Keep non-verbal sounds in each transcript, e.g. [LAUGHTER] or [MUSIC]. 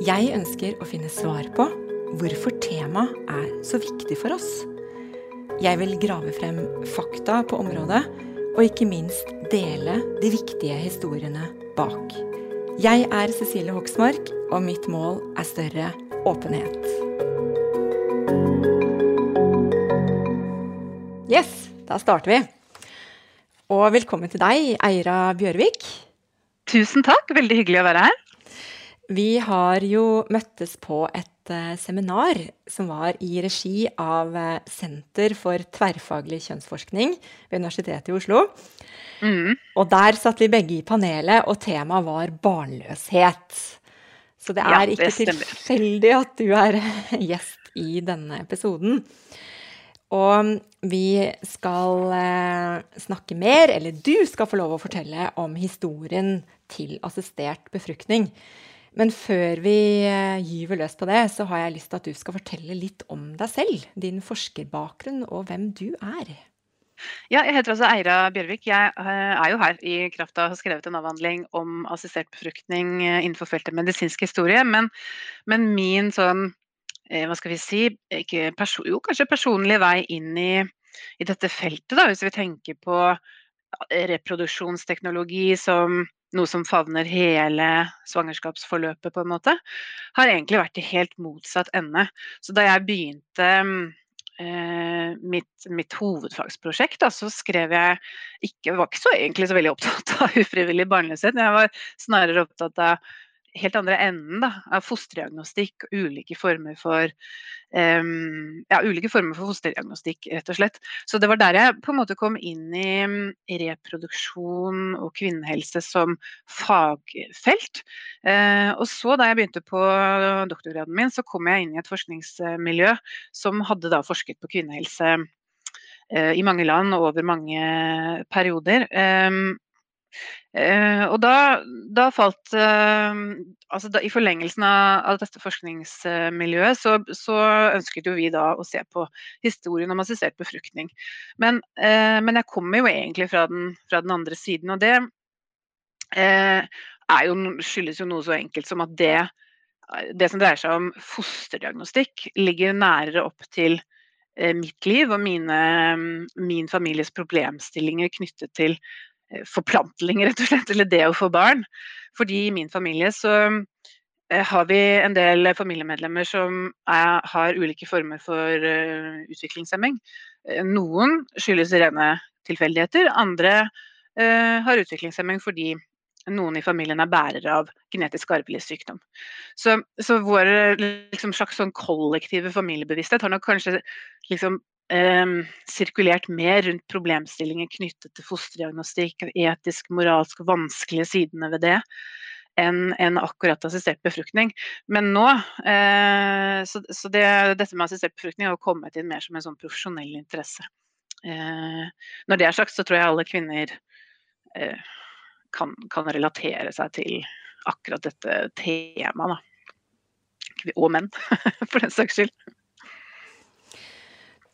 Jeg ønsker å finne svar på hvorfor temaet er så viktig for oss. Jeg vil grave frem fakta på området, og ikke minst dele de viktige historiene bak. Jeg er Cecilie Hoksmark, og mitt mål er større åpenhet. Yes, da starter vi. Og velkommen til deg, Eira Bjørvik. Tusen takk, veldig hyggelig å være her. Vi har jo møttes på et uh, seminar som var i regi av uh, Senter for tverrfaglig kjønnsforskning ved Universitetet i Oslo. Mm. Og der satt vi begge i panelet, og temaet var barnløshet. Så det er ja, det ikke tilfeldig at du er [LAUGHS] gjest i denne episoden. Og vi skal uh, snakke mer, eller du skal få lov å fortelle om historien til assistert befruktning. Men før vi eh, gyver løs på det, så har jeg lyst til at du skal fortelle litt om deg selv. Din forskerbakgrunn og hvem du er. Ja, jeg heter altså Eira Bjørvik. Jeg eh, er jo her i kraft av å ha skrevet en avhandling om assistert befruktning eh, innenfor feltet medisinsk historie. Men, men min sånn, hva skal vi si, jo kanskje personlig vei inn i, i dette feltet, da, hvis vi tenker på reproduksjonsteknologi som noe som favner hele svangerskapsforløpet, på en måte, har egentlig vært i helt motsatt ende. Så da jeg begynte eh, mitt, mitt, hovedfagsprosjekt, da, så skrev jeg ikke, var ikke så egentlig så veldig opptatt [LAUGHS] av ufrivillig barnløshet. Jeg var snarere opptatt av helt andre enden da, av fosterdiagnostikk og ulike former for um, ja, ulike former for fosterdiagnostikk, rett og slett. Så det var der jeg på en måte kom inn i reproduksjon og kvinnehelse som fagfelt. Uh, og så da jeg begynte på doktorgraden min, så kom jeg inn i et forskningsmiljø som hadde da forsket på kvinnehelse uh, i mange land og over mange perioder. Uh, og da, da falt uh, altså da, I forlengelsen av, av dette forskningsmiljøet så, så, ønsket jo vi da å se på historien om assistert befruktning. Men, uh, men jeg kommer jo egentlig fra den, fra den, andre siden, og det jo, skyldes jo noe så enkelt som at det, det som dreier seg om fosterdiagnostikk, ligger nærere opp til mitt liv og mine, min families problemstillinger knyttet til Eh, forplantning, [LAUGHS] rett og slett, eller det å få barn. Fordi i min familie så eh, har vi en del familiemedlemmer som er, har ulike former for uh, utviklingshemming. Noen skyldes rene tilfeldigheter, andre uh, har utviklingshemming fordi noen i familien er bærere av genetisk arvelig sykdom. Så, så vår liksom, slags sånn kollektive familiebevissthet har nok kanskje liksom, eh, sirkulert mer rundt problemstillinger knyttet til fosterdiagnostikk, etisk, moralsk vanskelige sidene ved det, enn en akkurat assistert befruktning. Men nå eh, Så, så det, dette med assistert befruktning har kommet inn mer som en sånn profesjonell interesse. Eh, når det er sagt, så tror jeg alle kvinner eh, kan, kan, relatere seg til akkurat dette temaet. Og menn, [LAUGHS] for den saks skyld.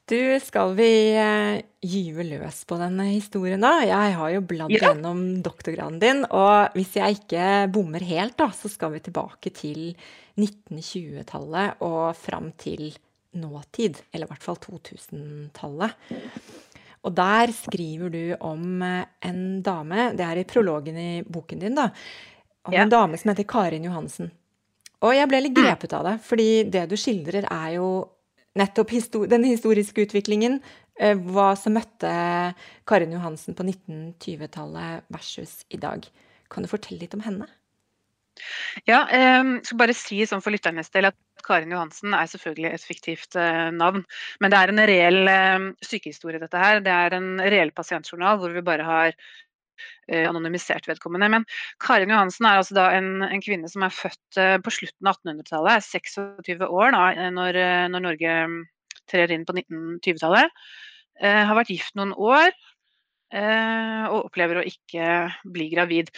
Du, skal vi uh, gyve løs på denne historien, da? Jeg har jo bladd ja. gjennom doktorgraden din, og hvis jeg ikke bommer helt, da, så skal vi tilbake til 1920-tallet og fram til nåtid, eller i hvert fall 2000-tallet. Og der skriver du om eh, en dame, det er i prologen i boken din, da, om ja. en dame som heter Karin Johansen. Og jeg ble litt grepet av det, fordi det du skildrer, er jo nettopp histor den historiske utviklingen. Eh, hva som møtte Karin Johansen på 1920-tallet versus i dag. Kan du fortelle litt om henne? Ja, jeg eh, skal bare si sånn for lytternes del at Karin Johansen er selvfølgelig et fiktivt eh, navn. Men det er en reell eh, sykehistorie, dette her. Det er en reell pasientjournal hvor vi bare har anonymisert vedkommende. Men Karin Johansen er altså da en, en kvinne som er født eh, på slutten av 1800-tallet, er 26 år da, når, når Norge mm, trer inn på 1920-tallet. har vært gift noen år og opplever å ikke bli gravid.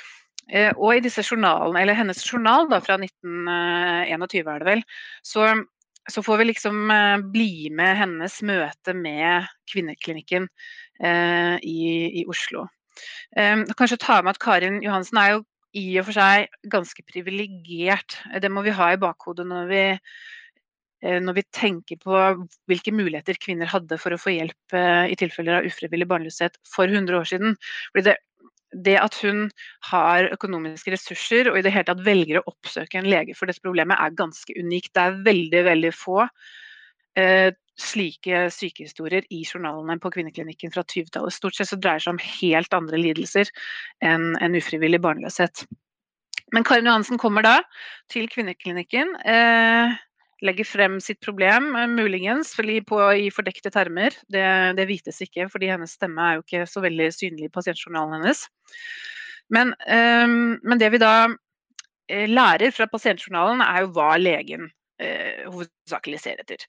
Eh, og i disse journalene, eller hennes journal da, fra 1921 er det vel, så, så får vi liksom eh, bli med hennes møte med kvinneklinikken eh, i, i, Oslo. Eh, kanskje ta med at Karin Johansen er jo i og for seg ganske privilegert. Det må vi ha i bakhodet når vi, eh, når vi tenker på hvilke muligheter kvinner hadde for å få hjelp eh, i tilfeller av ufrivillig barnløshet for 100 år siden. Fordi det det at hun har økonomiske ressurser og i det hele tatt velger å oppsøke en lege for dette problemet, er ganske unikt. Det er veldig, veldig få eh, slike sykehistorier i journalene på kvinneklinikken fra 20-tallet. Stort sett så dreier det seg om helt andre lidelser enn en ufrivillig barnløshet. Men Karin Johansen kommer da til kvinneklinikken. Eh, legger frem sitt problem, eh, muligens på, i fordekte termer. Det, det, vites ikke, fordi hennes stemme er jo ikke så veldig synlig i pasientjournalen hennes. Men, eh, men det vi da eh, lærer fra pasientjournalen, er jo hva legen hovedsakelig ser etter.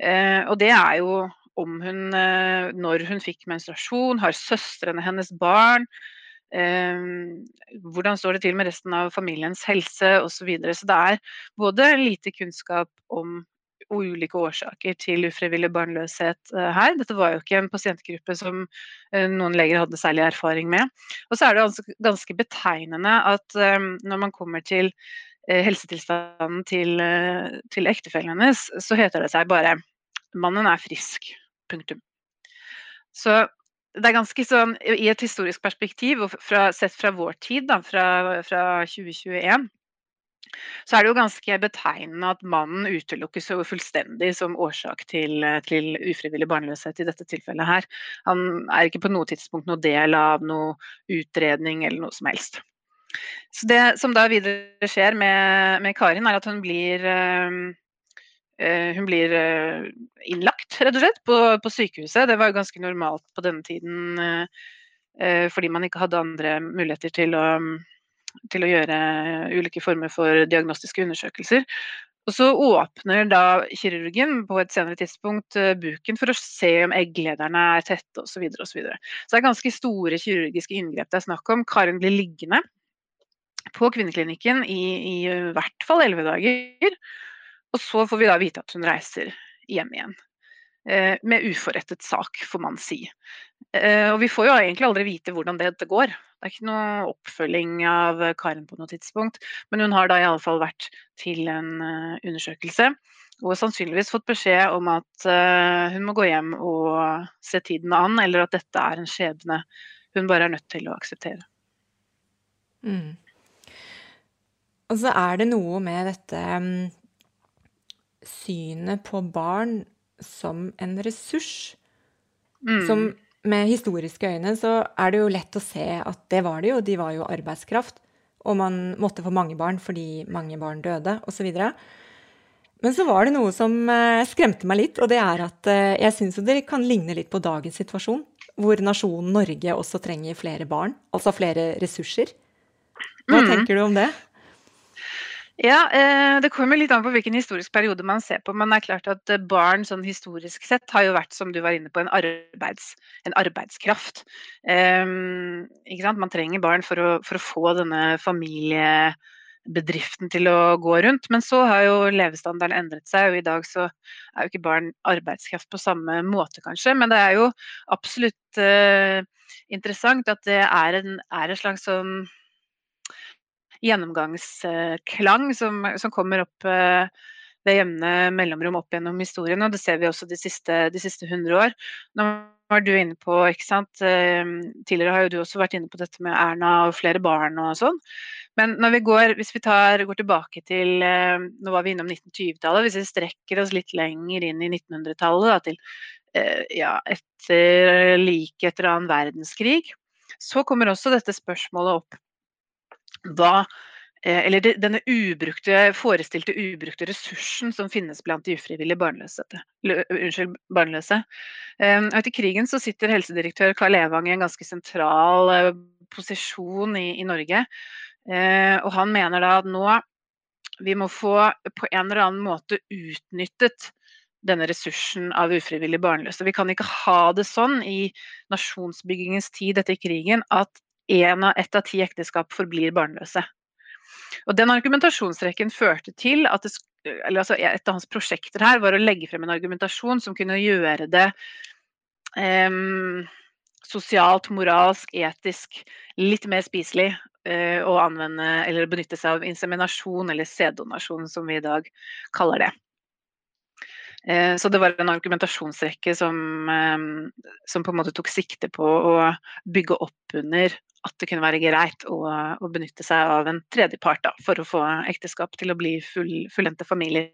Uh, og det er jo om hun, uh, når hun fikk menstruasjon, har søstrene hennes barn, hvordan står det til med resten av familiens helse osv. Så, videre. så det er både lite kunnskap om ulike årsaker til ufrivillig barnløshet eh, her. Dette var jo ikke en pasientgruppe som eh, noen leger hadde særlig erfaring med. Og så er det ganske betegnende at når man kommer til eh, helsetilstanden til, til ektefellen hennes, så heter det seg bare 'mannen er frisk'. Punktum. Så det er ganske sånn, I et historisk perspektiv, og fra, sett fra vår tid, da, fra, fra 2021, så er det jo ganske betegnende at mannen utelukkes jo fullstendig som årsak til, til, ufrivillig barnløshet i dette tilfellet her. Han er ikke på noe tidspunkt noe del av noe utredning eller noe som helst. Så Det som da videre skjer med, med Karin, er at hun blir øh, hun blir øh, innlagt, rett og slett, på, på, sykehuset. Det var ganske normalt på denne tiden øh, fordi man ikke hadde andre muligheter til å, til å gjøre ulike former for diagnostiske undersøkelser. Og så åpner da kirurgen på et senere tidspunkt buken for å se om egglederne er tette osv. Så, så det er ganske store kirurgiske inngrep det er snakk om. Karin blir liggende på kvinneklinikken i, i hvert fall elleve dager. Og så får vi da vite at hun reiser hjem igjen. Eh, med uforrettet sak, får man si. Eh, og vi får jo egentlig aldri vite hvordan dette går. Det er ikke noe oppfølging av Karen på noe tidspunkt. Men hun har da i alle fall vært til en uh, undersøkelse. Og sannsynligvis fått beskjed om at uh, hun må gå hjem og se tiden an, eller at dette er en skjebne hun bare er nødt til å akseptere. Mm. Og så er det noe med dette um synet på barn som en ressurs. Mm. Som med historiske øyne så er det jo lett å se at det var det jo. De var jo arbeidskraft. Og man måtte få mange barn fordi mange barn døde, osv. Men så var det noe som eh, skremte meg litt, og det er at eh, jeg syns det kan ligne litt på dagens situasjon. Hvor nasjonen Norge også trenger flere barn, altså flere ressurser. Hva mm. tenker du om det? Ja, eh, det kommer litt an på hvilken historisk periode man ser på. Men det er klart at eh, barn sånn historisk sett har jo vært, som du var inne på, en, arbeids, en arbeidskraft. Um? Man trenger barn for å, for å få denne familiebedriften til å gå rundt. Men så har jo levestandarden endret seg, og i dag så er jo ikke barn arbeidskraft på samme måte, kanskje. Men det er jo absolutt uh, interessant at det er en, er en slags sånn gjennomgangsklang som, som kommer opp eh, ved jevne mellomrom opp gjennom historien. og Det ser vi også de siste, de siste 100 år. Nå var du inne på, ikke sant. Ehm, tidligere har jo du også vært inne på dette med Erna og flere barn og sånn. Men når vi går, hvis vi tar, går tilbake til ehm, Nå var vi innom 1920-tallet. Hvis vi strekker oss litt lenger inn i 1900-tallet, til eh, ja, etter like etter annen verdenskrig, så kommer også dette spørsmålet opp. Hva Eh, eller denne ubrukte, forestilte ubrukte ressursen som finnes blant de ufrivillig barnløse. Unnskyld, barnløse. Ehm, etter krigen så sitter helsedirektør Karl Evang i en ganske sentral posisjon i, i Norge. Eh, og han mener da at nå vi må få på en eller annen måte utnyttet denne ressursen av ufrivillig barnløse. Vi kan ikke ha det sånn i nasjonsbyggingens tid etter krigen at en av, ett av ti ekteskap forblir barnløse. Og den argumentasjonsrekken førte til at det, altså et av hans prosjekter her var å legge frem en argumentasjon som kunne gjøre det um, sosialt, moralsk, etisk litt mer spiselig uh, å anvende eller benytte seg av inseminasjon eller sæddonasjon, som vi i dag kaller det. Eh, så det var en argumentasjonsrekke som, som, på en måte tok sikte på å bygge opp under at det kunne være greit å, å benytte seg av en tredjepart da, for å få ekteskap til å bli full, fullendte familier.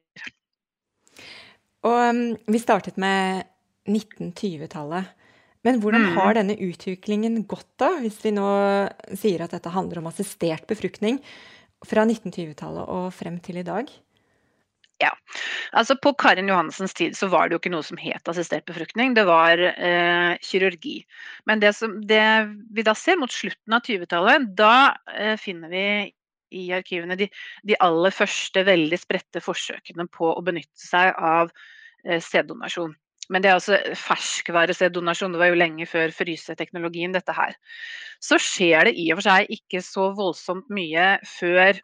Og um, vi startet med 1920-tallet. Men hvordan mm. har denne utviklingen gått, da, hvis vi nå sier at dette handler om assistert befruktning fra 1920-tallet og frem til i dag? Ja. Altså På Karin Johansens tid så var det jo ikke noe som het assistert befruktning, det var eh, kirurgi. Men det, som, det, vi da ser mot slutten av 20-tallet, da eh, finner vi i arkivene de, de, aller første veldig spredte forsøkene på å benytte seg av eh, sæddonasjon. Men det er altså ferskvaresæddonasjon, det var jo lenge før fryseteknologien dette her. Så skjer det i og for seg ikke så voldsomt mye før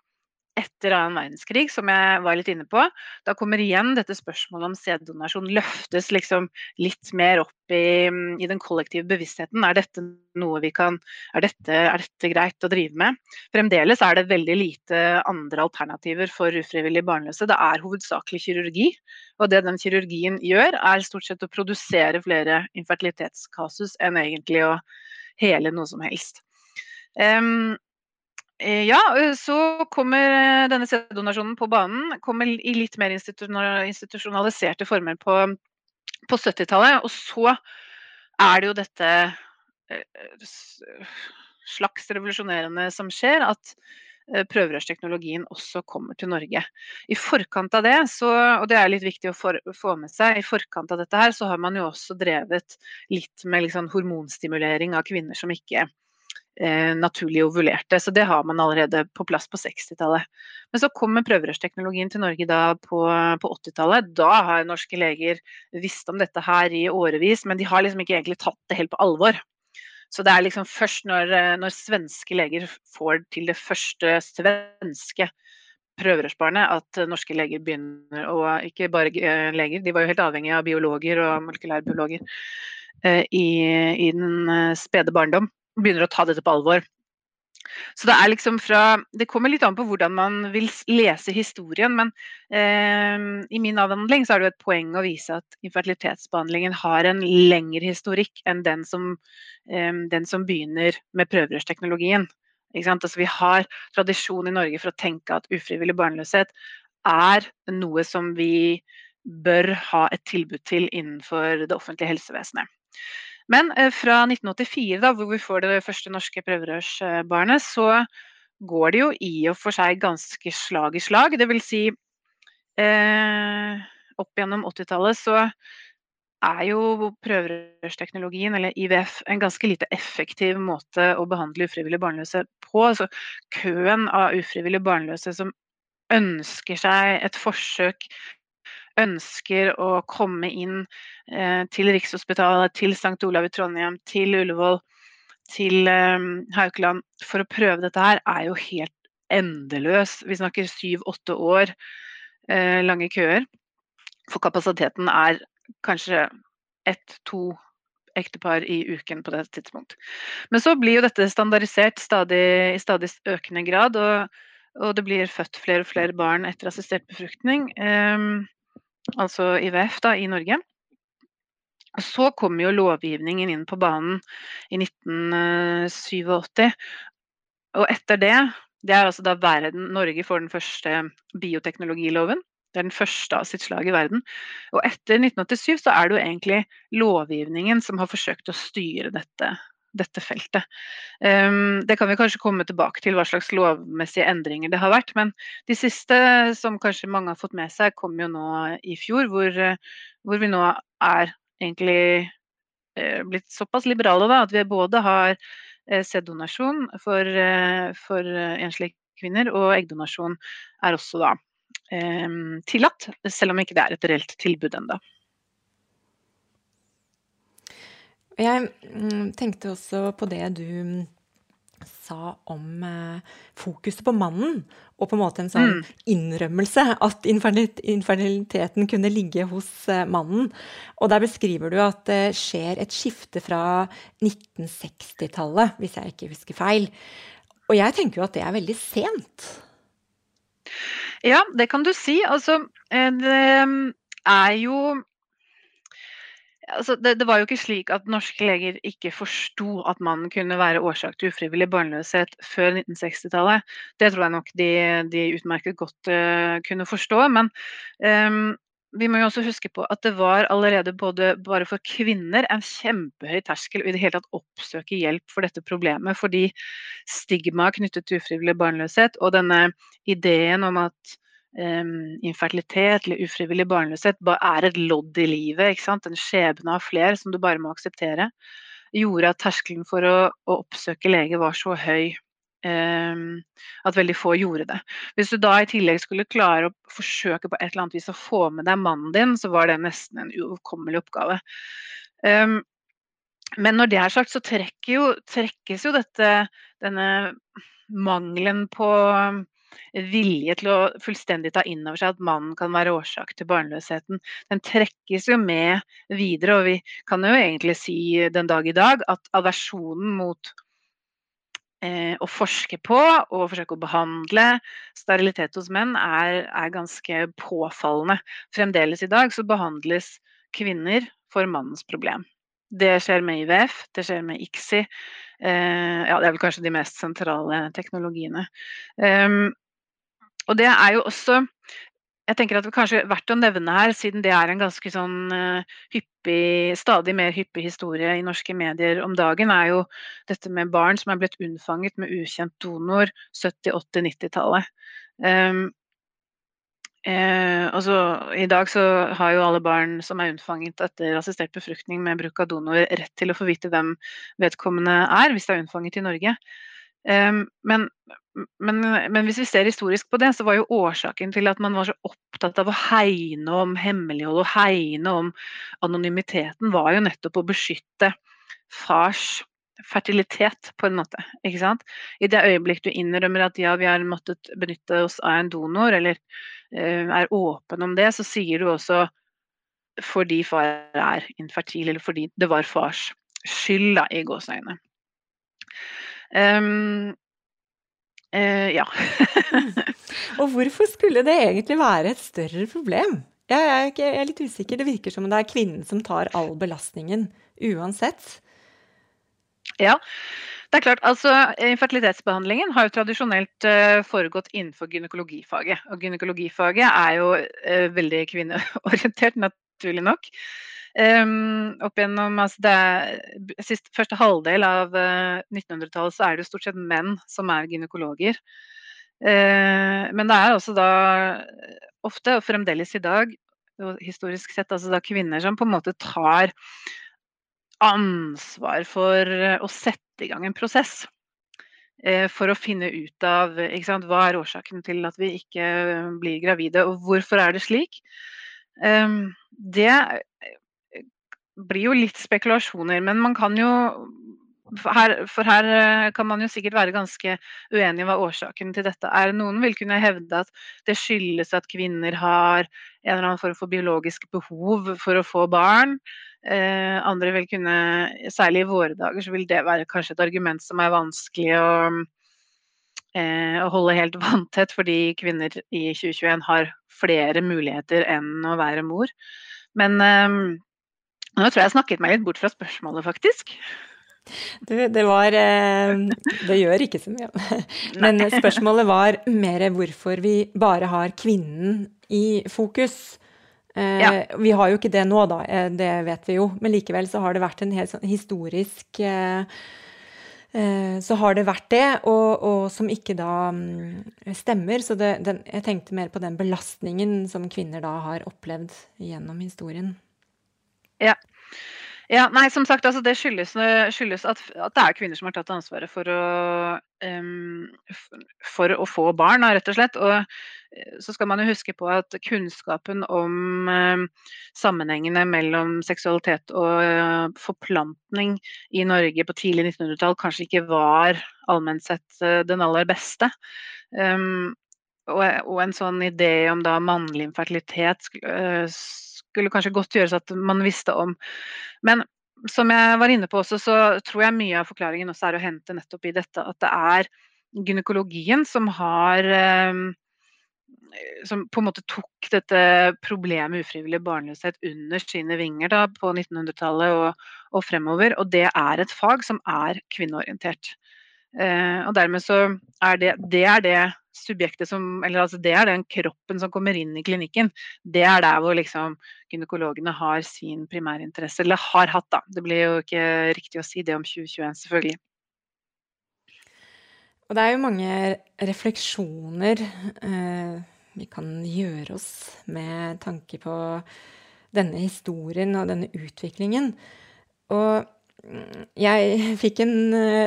etter annen verdenskrig, som jeg var litt inne på. Da kommer igjen dette spørsmålet om sæddonasjon løftes liksom litt mer opp i, i, den kollektive bevisstheten. Er dette noe vi kan er dette, er dette, greit å drive med? Fremdeles er det veldig lite andre alternativer for ufrivillig barnløse. Det er hovedsakelig kirurgi. Og det den kirurgien gjør, er stort sett å produsere flere infertilitetskasus enn egentlig å hele noe som helst. Um, ja, eh, så kommer eh, denne sæddonasjonen på banen. Kommer i litt mer institusjonaliserte former på, på 70-tallet. Og så er det jo dette slags revolusjonerende som skjer, at prøverørsteknologien også kommer til Norge. I forkant av det, så, og det er litt viktig å for, få med seg, i forkant av dette her, så har man jo også drevet litt med liksom hormonstimulering av kvinner som ikke eh, naturlig ovulerte. Så det har man allerede på plass på 60-tallet. Men så kommer prøverørsteknologien til Norge da på, på 80-tallet. Da har norske leger visst om dette her i årevis, men de har liksom ikke egentlig tatt det helt på alvor. Så det er liksom først når, eh, når svenske leger får til det første svenske prøverørsbarnet at norske leger begynner, å ikke bare eh, leger, de var jo helt avhengige av biologer og molekylærbiologer i, i den spede barndom begynner å ta dette på alvor. Så det er liksom fra Det kommer litt an på hvordan man vil lese historien, men eh, i min avhandling så er det jo et poeng å vise at infertilitetsbehandlingen har en lengre historikk enn den som, eh, den som begynner med prøverørsteknologien. Altså, vi har tradisjon i Norge for å tenke at ufrivillig barnløshet er noe som vi bør ha et tilbud til innenfor det offentlige helsevesenet. Men eh, fra 1984, da, hvor vi får det første norske prøverørsbarnet, så går det jo i og for seg ganske slag i slag. Det vil si eh, opp gjennom 80-tallet så er jo prøverørsteknologien, eller IVF, en ganske lite effektiv måte å behandle ufrivillig barnløse på. Altså, køen av ufrivillig barnløse som ønsker seg et forsøk ønsker å komme inn eh, til Rikshospitalet, til St. Olav i Trondheim, til Ullevål, til eh, Haukeland for å prøve dette her, er jo helt endeløs. Vi snakker syv-åtte år eh, lange køer. For kapasiteten er kanskje ett-to ektepar i uken på det tidspunkt. Men så blir jo dette standardisert stadig, i stadig økende grad, og, og, det blir født flere og flere barn etter assistert befruktning. Um, altså IVF, da, i Norge. Så kom jo lovgivningen inn på banen i 1987. Og etter det Det er altså da verden Norge får den første bioteknologiloven. Det er den første av sitt slag i verden. Og etter 1987 så er det jo egentlig lovgivningen som har forsøkt å styre dette, dette feltet. Um, det kan vi kanskje komme tilbake til hva slags lovmessige endringer det har vært. Men de siste som kanskje mange har fått med seg, kom jo nå i fjor, hvor, hvor vi nå er egentlig eh, blitt såpass liberale da, at vi både har Eh, sæddonasjon for, eh, for enslige kvinner, og eggdonasjon er også da tillatt, selv om ikke det er et reelt tilbud ennå. Jeg mm, tenkte også på det du sa om eh, fokuset på mannen, og på en måte en sånn mm. innrømmelse at infertiliteten kunne ligge hos eh, mannen. Og der beskriver du at det skjer et skifte fra 1960-tallet, hvis jeg ikke husker feil. Og jeg tenker jo at det er veldig sent. Ja, det kan du si. Altså, eh, det er jo Altså, det, det, var jo ikke slik at norske leger ikke forsto at mannen kunne være årsak til ufrivillig barnløshet før 1960-tallet. Det tror jeg nok de, de utmerket godt uh, kunne forstå. Men um, vi må jo også huske på at det var allerede både bare for kvinner en kjempehøy terskel i det hele tatt oppsøke hjelp for dette problemet. Fordi stigmaet knyttet til ufrivillig barnløshet og denne ideen om at infertilitet eller ufrivillig barnløshet er et lodd i livet. ikke sant? En skjebne av flere som du bare må akseptere. Gjorde at terskelen for å, å oppsøke lege var så høy um, at veldig få gjorde det. Hvis du da i tillegg skulle klare å forsøke på et eller annet vis å få med deg mannen din, så var det nesten en uoverkommelig oppgave. Um, men når det er sagt, så jo, trekkes jo dette, denne mangelen på vilje til å fullstendig ta inn over seg at mannen kan være årsak til barnløsheten, den trekkes jo med videre. Og vi kan jo egentlig si den dag i dag at aversjonen mot eh, å forske på og forsøke å behandle sterilitet hos menn er, er ganske påfallende. Fremdeles i dag så behandles kvinner for mannens problem. Det skjer med IVF, det skjer med ICSI. Eh, ja, det er vel kanskje de mest sentrale teknologiene. Um, og det er jo også jeg tenker at det kanskje er verdt å nevne her, siden det er en ganske sånn uh, hyppig, stadig mer hyppig historie i norske medier om dagen, er jo dette med barn som er blitt unnfanget med ukjent donor 70-, 80-, 90-tallet. Um, eh, altså, I dag så har jo alle barn som er unnfanget etter assistert befruktning med bruk av donor, rett til å få vite hvem vedkommende er, hvis det er unnfanget i Norge. Um, men men, men, hvis vi ser historisk på det, så var jo årsaken til at man var så opptatt av å hegne om hemmelighold og hegne om anonymiteten, var jo nettopp å beskytte fars fertilitet, på en måte. ikke sant? I det øyeblikk du innrømmer at ja, vi har måttet benytte oss av en donor, eller uh, er åpen om det, så sier du også fordi far er infertil, eller fordi det var fars skyld, da, i gåseøynene. Um, Uh, ja. og hvorfor skulle det egentlig være et større problem? Jeg er, ikke, jeg er, litt usikker. Det virker som om det er kvinnen som tar all belastningen uansett. Ja, det er klart. Altså, Fertilitetsbehandlingen har jo tradisjonelt uh, foregått innenfor gynekologifaget. Og gynekologifaget er jo uh, veldig kvinneorientert, naturlig nok. Um, opp gjennom altså det sist, Første halvdel av uh, eh, 1900-tallet så er det jo stort sett menn som er gynekologer. Uh, men det er også da ofte, og fremdeles i dag, historisk sett, altså da kvinner som på en måte tar ansvar for å sette i gang en prosess. For å finne ut av sant, hva er årsaken til at vi ikke blir gravide, og hvorfor er det slik. Um, det blir jo litt spekulasjoner, men man kan jo her, for her eh, kan man jo sikkert være ganske uenig i hva årsaken til dette er. Noen vil kunne hevde at det skyldes at kvinner har en eller annen form for biologisk behov for å få barn. Eh, andre vil kunne, særlig i våre dager, så vil det være kanskje et argument som er vanskelig å, eh, å holde helt [LAUGHS] vanntett, fordi kvinner i 2021 har flere muligheter enn å være mor. Men eh, Nå tror jeg jeg snakket meg litt bort fra spørsmålet, faktisk. Du, det var eh, Det gjør ikke så mye. [LAUGHS] Men spørsmålet var mer hvorfor vi bare har kvinnen i fokus. Eh, ja. Vi har jo ikke det nå, da, eh, det vet vi jo. Men likevel så har det vært en helt sånn historisk så har det vært det, og, og som ikke da mm, stemmer. Så det, den, jeg tenkte mer på den belastningen som kvinner da har opplevd gjennom historien. Ja. Ja, nei, som sagt, altså det skyldes, skyldes at, at, det er kvinner som har tatt ansvaret for å, um, for å få barn, rett og slett. Og eh, så skal man jo huske på at kunnskapen om um, sammenhengene mellom seksualitet og uh, forplantning i Norge på tidlig 1900-tall kanskje ikke var allment sett uh, den aller beste. Um, og, en sånn idé om da mannlig infertilitet uh, skulle kanskje godt gjøres at man visste om. Men som jeg var inne på også, så tror jeg mye av forklaringen også er å hente nettopp i dette at det er gynekologien som har ehm, som på en måte tok dette problemet ufrivillig barnløshet under sine vinger da, på 1900-tallet og, og, fremover. Og det er et fag som er kvinneorientert. Eh, og dermed så er det, det er det subjektet som Eller altså det er den kroppen som kommer inn i klinikken. Det er der hvor liksom gynekologene har sin primærinteresse. Eller har hatt, da. Det blir jo ikke riktig å si det om 2021, selvfølgelig. Og det er jo mange refleksjoner eh, vi kan gjøre oss med tanke på denne historien og denne utviklingen. Og jeg fikk en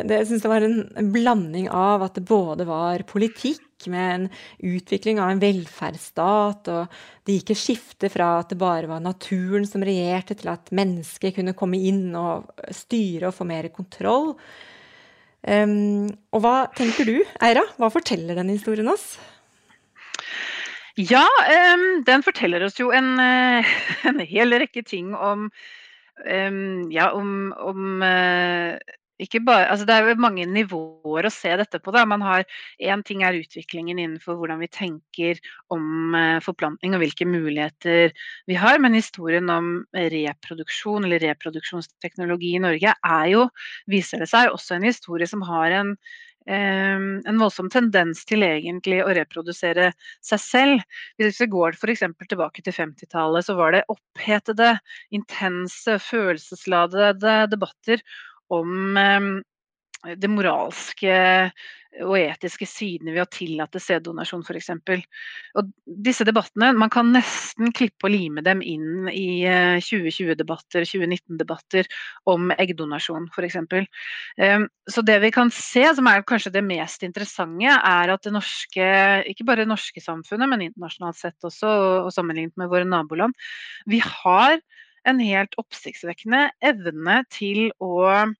det, Jeg syns det var en blanding av at det både var politikk med en utvikling av en velferdsstat, og det gikk et skifte fra at det bare var naturen som regjerte, til at mennesker kunne komme inn og styre og få mer kontroll. Um, og hva tenker du, Eira? Hva forteller denne historien oss? Ja, um, den forteller oss jo en, [LAUGHS] en hel rekke ting om Um, ja, om, om uh, ikke bare, altså det er jo mange nivåer å se dette på. Da. Man har Én ting er utviklingen innenfor hvordan vi tenker om uh, forplantning og hvilke muligheter vi har, men historien om reproduksjon eller reproduksjonsteknologi i Norge er jo, viser det seg, også en historie som har en en voldsom tendens til egentlig å reprodusere seg selv. Hvis vi går f.eks. tilbake til 50-tallet, så var det opphetede, intense, følelsesladede debatter om ehm, det moralske og etiske sidene ved å tillate sæddonasjon f.eks. Og disse debattene, man kan nesten klippe og lime dem inn i 2020-debatter, eh, 2019-debatter om eggdonasjon f.eks. Ehm, så det vi kan se, som er kanskje det mest interessante, er at det norske, ikke bare det norske samfunnet, men internasjonalt sett også, og sammenlignet med våre naboland, vi har en helt oppsiktsvekkende evne til å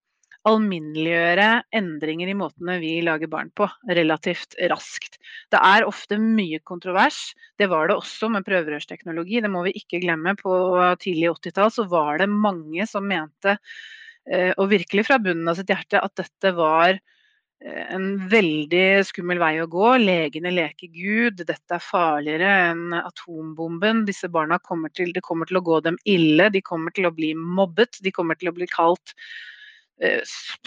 alminneliggjøre endringer i måtene vi lager barn på, relativt raskt. Det er ofte mye kontrovers. Det var det også med prøverørsteknologi, det må vi ikke glemme. På tidlig 80-tall så var det mange som mente, eh, og virkelig fra bunnen av sitt hjerte, at dette var eh, en veldig skummel vei å gå. Legene leker Gud. Dette er farligere enn atombomben. Disse barna kommer til, det kommer til å gå dem ille. De kommer til å bli mobbet. De kommer til å bli kalt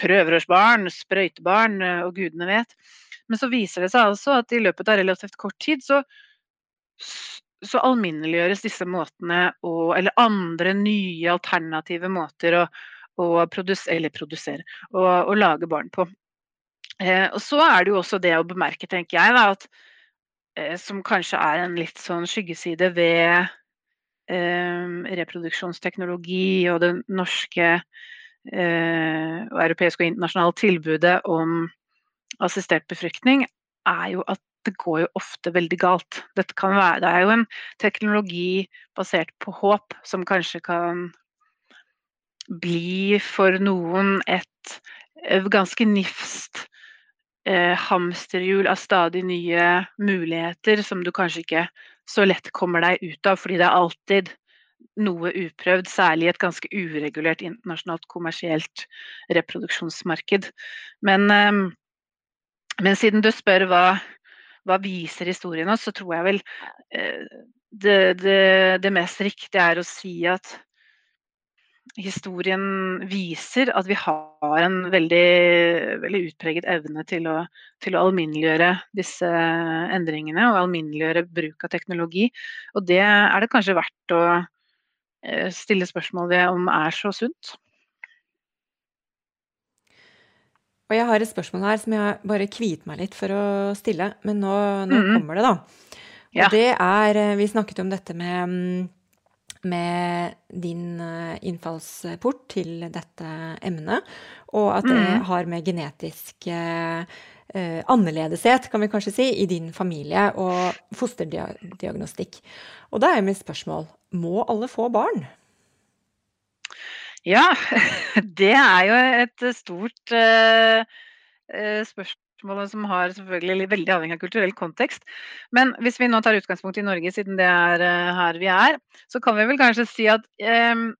prøverørsbarn, sprøytebarn eh, og gudene vet. Men så viser det seg altså at i løpet av relativt kort tid så, så alminneliggjøres disse måtene og, Eller andre nye alternative måter å, å eller produsere, og, og lage barn på. Eh, og så er det jo også det å bemerke, tenker jeg, da, at eh, som kanskje er en litt sånn skyggeside ved eh, reproduksjonsteknologi og det norske Eh, og europeisk og internasjonalt tilbudet om assistert befruktning, er jo at det går jo ofte veldig galt. Være, det er jo en teknologi basert på håp som kanskje kan bli for noen et eh, ganske nifst eh, hamsterhjul av stadig nye muligheter som du kanskje ikke så lett kommer deg ut av, fordi det er alltid noe uprøvd, særlig i et ganske uregulert internasjonalt kommersielt reproduksjonsmarked. Men, ehm, men siden du spør hva, hva viser historien oss, så tror jeg vel eh, det, det, det, mest riktige er å si at historien viser at vi har en veldig, veldig utpreget evne til å, til å, alminneliggjøre disse endringene og alminneliggjøre bruk av teknologi. Og det er det kanskje verdt å eh, stille spørsmål ved om er så sunt. Og jeg har et spørsmål her som jeg bare kviet meg litt for å stille, men nå, nå mm. kommer det, da. Og ja. det er eh, Vi snakket om dette med, mm, med din eh, innfallsport til dette emnet, og at det mm. har med genetisk eh, eh, annerledeshet, kan vi kanskje si, i din familie og fosterdiagnostikk. Og da er mitt spørsmål må alle få barn? Ja, [LAUGHS] det er jo et stort eh, spørsmål som har selvfølgelig veldig avhengig av kulturell kontekst. Men hvis vi nå tar utgangspunkt i Norge, siden det er uh, her vi er, så kan vi vel kanskje si at um,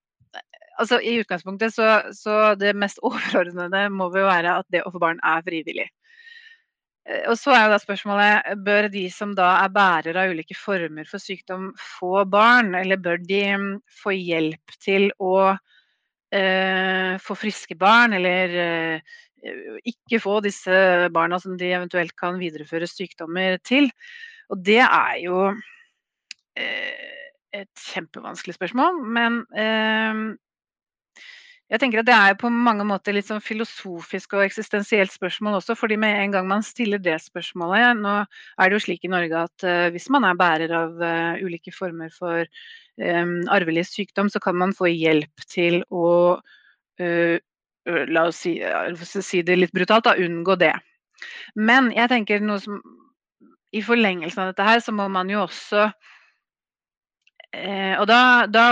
altså I utgangspunktet så, så det mest overordnede må jo være at det å få barn er frivillig. Og så er jo da spørsmålet bør de som da er bærere av ulike former for sykdom få barn, eller bør de mm, få hjelp til å eh, få friske barn, eller eh, ikke få disse barna som de eventuelt kan videreføre sykdommer til. Og det er jo eh, et kjempevanskelig spørsmål, men eh, jeg tenker at Det er på mange måter litt sånn filosofisk og eksistensielt spørsmål også. fordi med en gang man stiller det spørsmålet Nå er det jo slik i Norge at uh, hvis man er bærer av uh, ulike former for um, arvelig sykdom, så kan man få hjelp til å uh, La oss si, si, det litt brutalt, da, unngå det. Men jeg tenker noe som i forlengelsen av dette her, så må man jo også Eh, og da, da,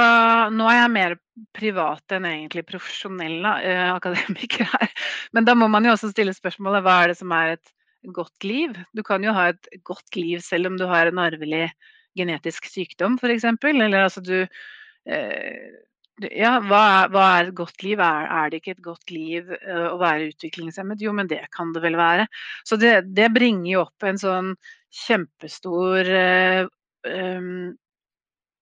Nå er jeg mer privat enn egentlig profesjonell eh, akademiker [LAUGHS] her. Men da må man jo også stille spørsmålet hva er det som er et godt liv? Du kan jo ha et godt liv selv om du har en arvelig genetisk sykdom f.eks. Eller altså du eh, ja, hva hva er, et godt liv? Er, er, det ikke et godt liv uh, å være utviklingshemmet? Jo, men det kan det vel være. Så det, det bringer jo opp en sånn kjempestor uh, um,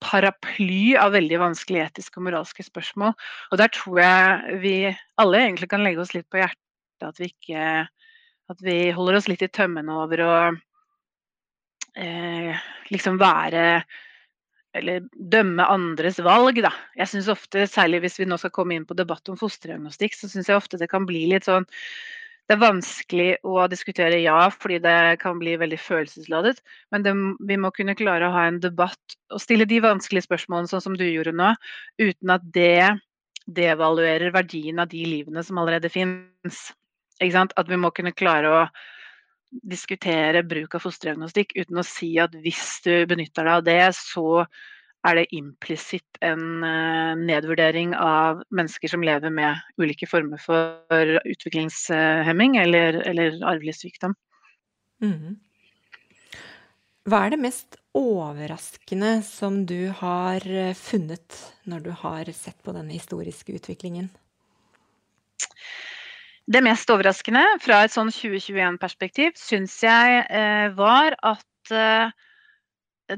paraply av veldig vanskelige etiske og moralske spørsmål. Og der tror jeg vi alle egentlig kan legge oss litt på hjertet at vi ikke At vi holder oss litt i tømmene over å eh, liksom være eller dømme andres valg, da. Jeg syns ofte, særlig hvis vi nå skal komme inn på debatt om fosterdiagnostikk, så syns jeg ofte det kan bli litt sånn det er vanskelig å diskutere ja, fordi det kan bli veldig følelsesladet. Men det, vi må kunne klare å ha en debatt og stille de vanskelige spørsmålene sånn som du gjorde nå, uten at det devaluerer verdien av de livene som allerede finnes. At vi må kunne klare å diskutere bruk av fosterdiagnostikk uten å si at hvis du benytter deg av det, så er det implisitt en uh, nedvurdering av mennesker som lever med ulike former for utviklingshemming eller, eller arvelig sykdom. Mm. Hva er det mest overraskende som du har eh, funnet når du har sett på denne historiske utviklingen? Det mest overraskende fra et sånn 2021-perspektiv syns jeg eh, var at eh,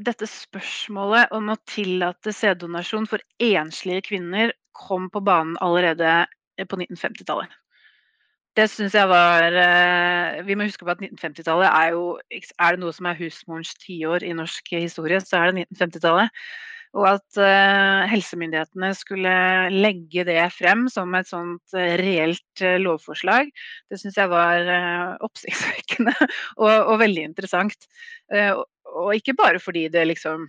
dette spørsmålet om å tillate sæddonasjon for enslige kvinner kom på banen allerede på 1950-tallet. Det syns jeg var eh, Vi må huske på at 1950-tallet er jo Er det noe som er husmorens tiår i norsk historie, så er det 1950-tallet. Og at uh, helsemyndighetene skulle legge det frem som et sånt reelt lovforslag, det syns jeg var oppsiktsvekkende [LAUGHS] og, og, veldig interessant. Og, ikke bare fordi det liksom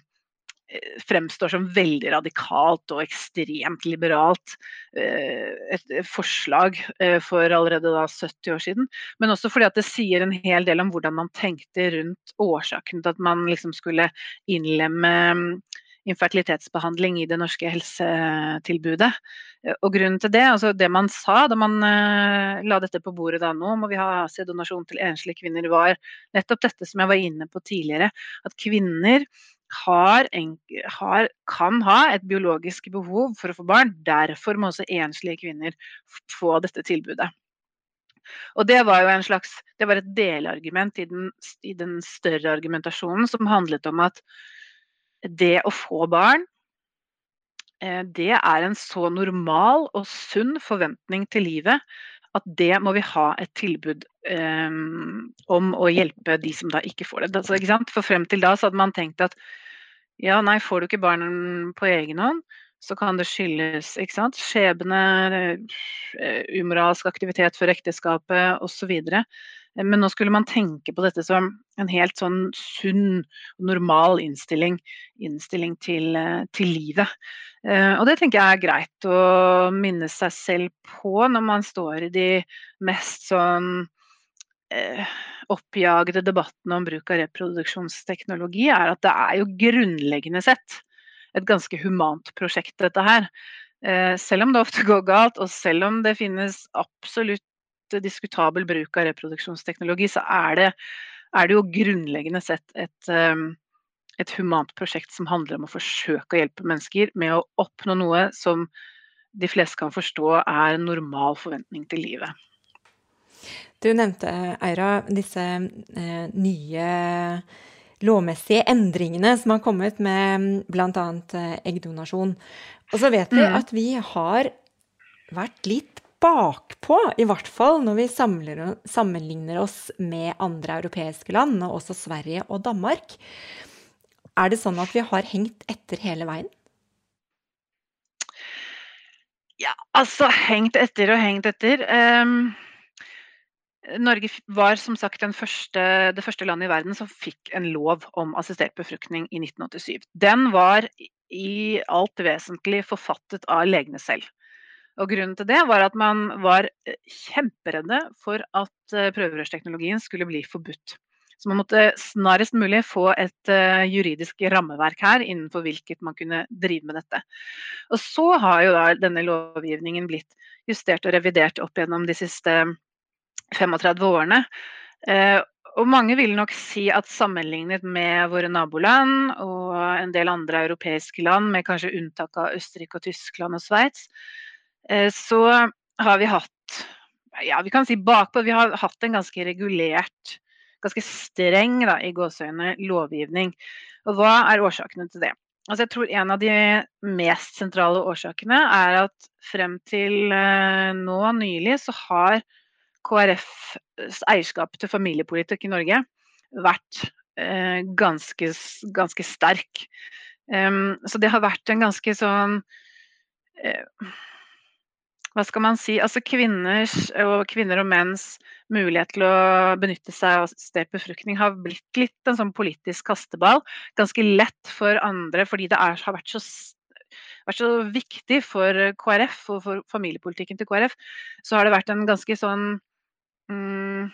eh, fremstår som veldig radikalt og ekstremt liberalt eh, et forslag eh, for allerede da 70 år siden. Men også fordi at det sier en hel del om hvordan man tenkte rundt årsaken til at man liksom skulle innlemme mm, infertilitetsbehandling i det norske helsetilbudet. Og grunnen til det, altså det man sa da man uh, la dette på bordet da nå, må vi ha sæddonasjon til enslige kvinner, var nettopp dette som jeg var inne på tidligere. At kvinner har, har, kan ha et biologisk behov for å få barn. Derfor må også enslige kvinner få dette tilbudet. Og det var jo en slags, det var et delargument i den, i den større argumentasjonen som handlet om at det å få barn eh, det er en så normal og sunn forventning til livet at det må vi ha et tilbud um, om å hjelpe de som da ikke får det. Altså, For frem til da så hadde man tenkt at ja, nei, får du ikke barn på egen hånd, så kan det skyldes ikke sant? skjebne, eh, umoralsk aktivitet før ekteskapet osv. Men nå skulle man tenke på dette som en helt sånn sunn normal innstilling, innstilling til, eh, til, livet. Eh, og det tenker jeg er greit å minne seg selv på når man står i de mest sånn eh, oppjagede debattene om bruk av reproduksjonsteknologi, er at det er jo grunnleggende sett et ganske humant prosjekt, dette her. Selv om det ofte går galt, og selv om det finnes absolutt diskutabel bruk av reproduksjonsteknologi, så er det, er det jo grunnleggende sett et, eh, et humant prosjekt som handler om å forsøke å hjelpe mennesker med å oppnå noe som de fleste kan forstå er en normal forventning til livet. Du nevnte, Eira, disse eh, nye lovmessige endringene som har kommet med bl.a. Eh, eggdonasjon. Og så vet vi mm. at vi har vært litt bakpå, i hvert fall når vi sammenligner oss med andre europeiske land, og også Sverige og Danmark. Er det sånn at vi har hengt etter hele veien? Ja, altså hengt etter og hengt etter. Um, Norge var som sagt første, det første landet i verden som fikk en lov om assistert befruktning i 1987. Den var i alt vesentlig forfattet av legene selv. Og Grunnen til det var at man var eh, kjemperedde for at eh, prøverørsteknologien skulle bli forbudt. Så man måtte snarest mulig få et uh, juridisk rammeverk her innenfor hvilket man kunne drive med dette. Og så har jo da denne lovgivningen blitt justert og revidert opp gjennom de siste 35 årene. Eh, og mange vil nok si at sammenlignet med våre naboland og en del andre europeiske land, med kanskje unntak av Østerrike og Tyskland og Sveits, eh, så har vi hatt ja, vi kan si bakpå, vi har hatt en ganske regulert, ganske streng da, i gåseøyne lovgivning. Og hva er årsakene til det? Altså jeg tror En av de mest sentrale årsakene er at frem til uh, nå nylig så har KrFs eierskap til familiepolitikk i Norge vært eh, ganske, ganske, sterk. Um, så det har vært en ganske sånn eh, Hva skal man si Altså kvinners og kvinner og menns mulighet til å benytte seg av assistert befruktning har blitt litt en sånn politisk kasteball. Ganske lett for andre fordi det er, har vært så vært så viktig for KrF og for familiepolitikken til KrF, så har det vært en ganske sånn mm,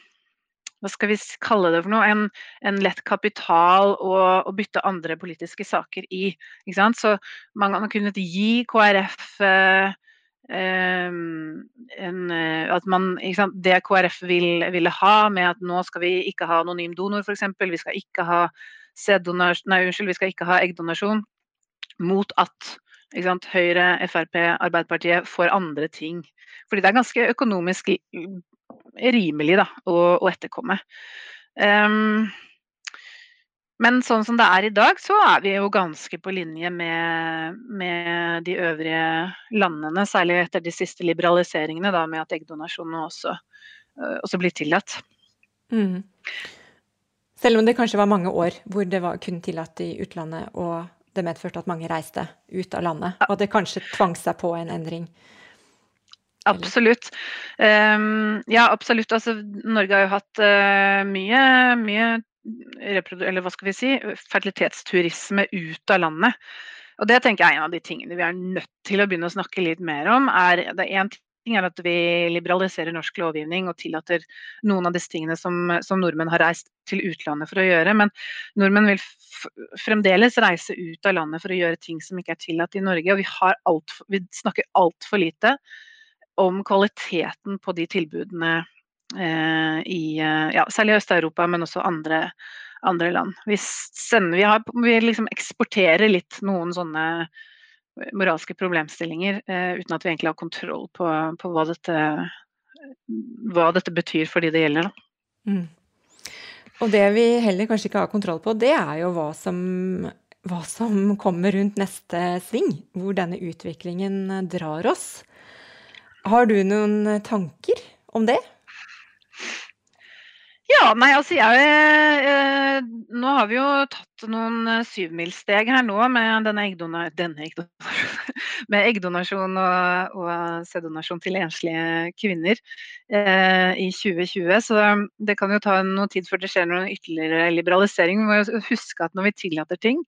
hva skal vi kalle det for noe, en, en lett kapital å, å, bytte andre politiske saker i. Så man, man kunne gi KrF eh, en, eh, at man, Det KrF vil, ville ha med at nå skal vi ikke ha anonym donor f.eks., vi skal ikke ha nei, unnskyld, vi skal ikke ha eggdonasjon, mot at Høyre, Frp, Arbeiderpartiet får andre ting. Fordi det er ganske økonomisk rimelig da, å, å etterkomme. Um, men sånn som det er i dag, så er vi jo ganske på linje med, med de øvrige landene. Særlig etter de siste liberaliseringene, da, med at eggdonasjon også, uh, også blir tillatt. Mm. Selv om det kanskje var mange år hvor det var kun tillatt i utlandet, og det medførte at mange reiste ut av landet, og det kanskje tvang seg på en endring. Absolutt. Um, ja, absolutt. Altså, Norge har jo hatt uh, mye, mye eller hva skal vi si, fertilitetsturisme ut av landet. Og Det tenker jeg er en av de tingene vi er nødt til å begynne å snakke litt mer om. Er, det er en ting er at vi liberaliserer norsk lovgivning og tillater noen av disse tingene som, som nordmenn har reist til utlandet for å gjøre. Men nordmenn vil fremdeles reise ut av landet for å gjøre ting som ikke er tillatt i Norge. Og vi, alt, vi snakker altfor lite om kvaliteten på de tilbudene i eh, ja, særlig Øst-Europa, men også andre, andre land. Vi, sender, vi, har, vi liksom eksporterer litt noen sånne moralske problemstillinger eh, uten at vi egentlig har kontroll på, på hva, dette, hva, dette, betyr for de det gjelder. Mm. Og det vi heller kanskje ikke har kontroll på, det er jo hva som hva som kommer rundt neste sving, hvor denne utviklingen drar oss. Har du noen tanker om det? Ja, nei, altså jeg eh, Nå har vi jo tatt noen eh, syvmilssteg her nå med denne, eggdona, denne eggdonasjon, [LAUGHS] med eggdonasjon og, og sæddonasjon til enslige kvinner eh, i 2020. Så det kan jo ta noe tid før det skjer noen ytterligere liberalisering. Vi må huske at når vi tillater ting,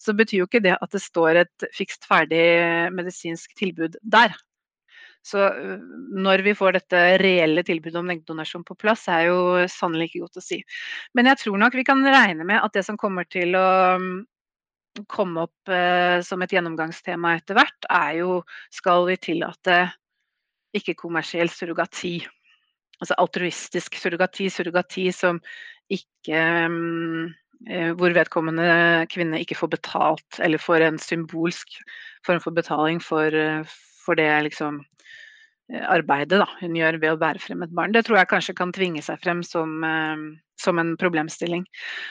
så betyr jo ikke det at det står et fikst ferdig medisinsk tilbud der. Så når vi får dette reelle tilbudet om eggdonasjon på plass, er jo sannelig ikke godt å si. Men jeg tror nok vi kan regne med at det som kommer til å mm, komme opp eh, som et gjennomgangstema etter hvert, er jo skal vi tillate ikke-kommersiell surrogati. Altså altruistisk surrogati, surrogati som ikke eh, hvor vedkommende kvinne ikke får betalt, eller får en symbolsk form for betaling for, for det liksom Eh, arbeidet da, hun gjør ved å bære frem et barn. Det tror jeg kanskje kan tvinge seg frem som, eh, som en problemstilling.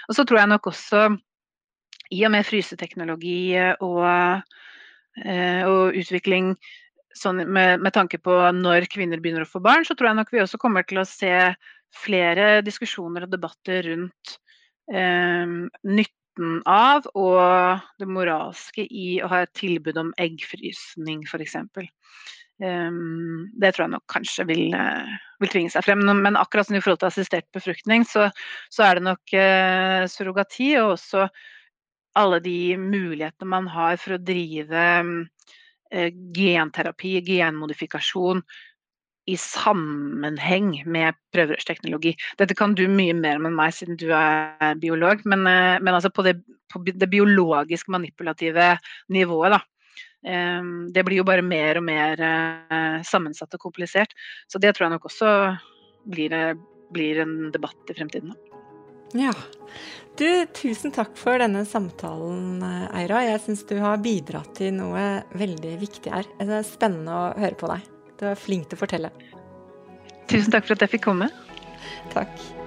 Og så tror jeg nok også, i og med fryseteknologi og, eh, og utvikling sånn med, med, tanke på når kvinner begynner å få barn, så tror jeg nok vi også kommer til å se flere diskusjoner og debatter rundt eh, nytten av og det moralske i å ha et tilbud om eggfrysning, f.eks. Um, det tror jeg nok kanskje vil, uh, vil, tvinge seg frem. Men akkurat som i forhold til assistert befruktning, så, så er det nok uh, surrogati og også alle de mulighetene man har for å drive um, genterapi, genmodifikasjon, i sammenheng med prøverørsteknologi. Dette kan du mye mer om enn meg, siden du er biolog. Men, men altså på, det, på det biologisk manipulative nivået, da Ehm, det blir jo bare mer og mer eh, sammensatt og komplisert. Så det tror jeg nok også blir, blir en debatt i fremtiden. Ja. Du, tusen takk for denne samtalen, Eira. Jeg syns du har bidratt til noe veldig viktig her. Det er spennende å høre på deg. Du er flink til å fortelle. Tusen takk for at jeg fikk komme. Takk.